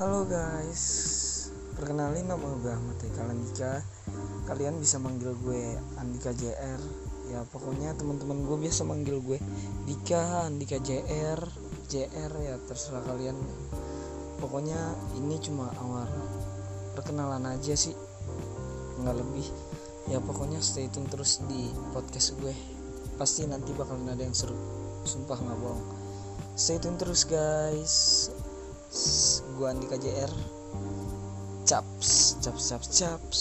Halo guys, perkenalin nama gue Ahmad Eka Andika. Kalian bisa manggil gue Andika JR. Ya pokoknya teman-teman gue biasa manggil gue Dika, Andika JR, JR ya terserah kalian. Pokoknya ini cuma awal perkenalan aja sih, nggak lebih. Ya pokoknya stay tune terus di podcast gue. Pasti nanti bakalan ada yang seru. Sumpah nggak bohong. Stay tune terus guys gua Andika JR caps caps caps caps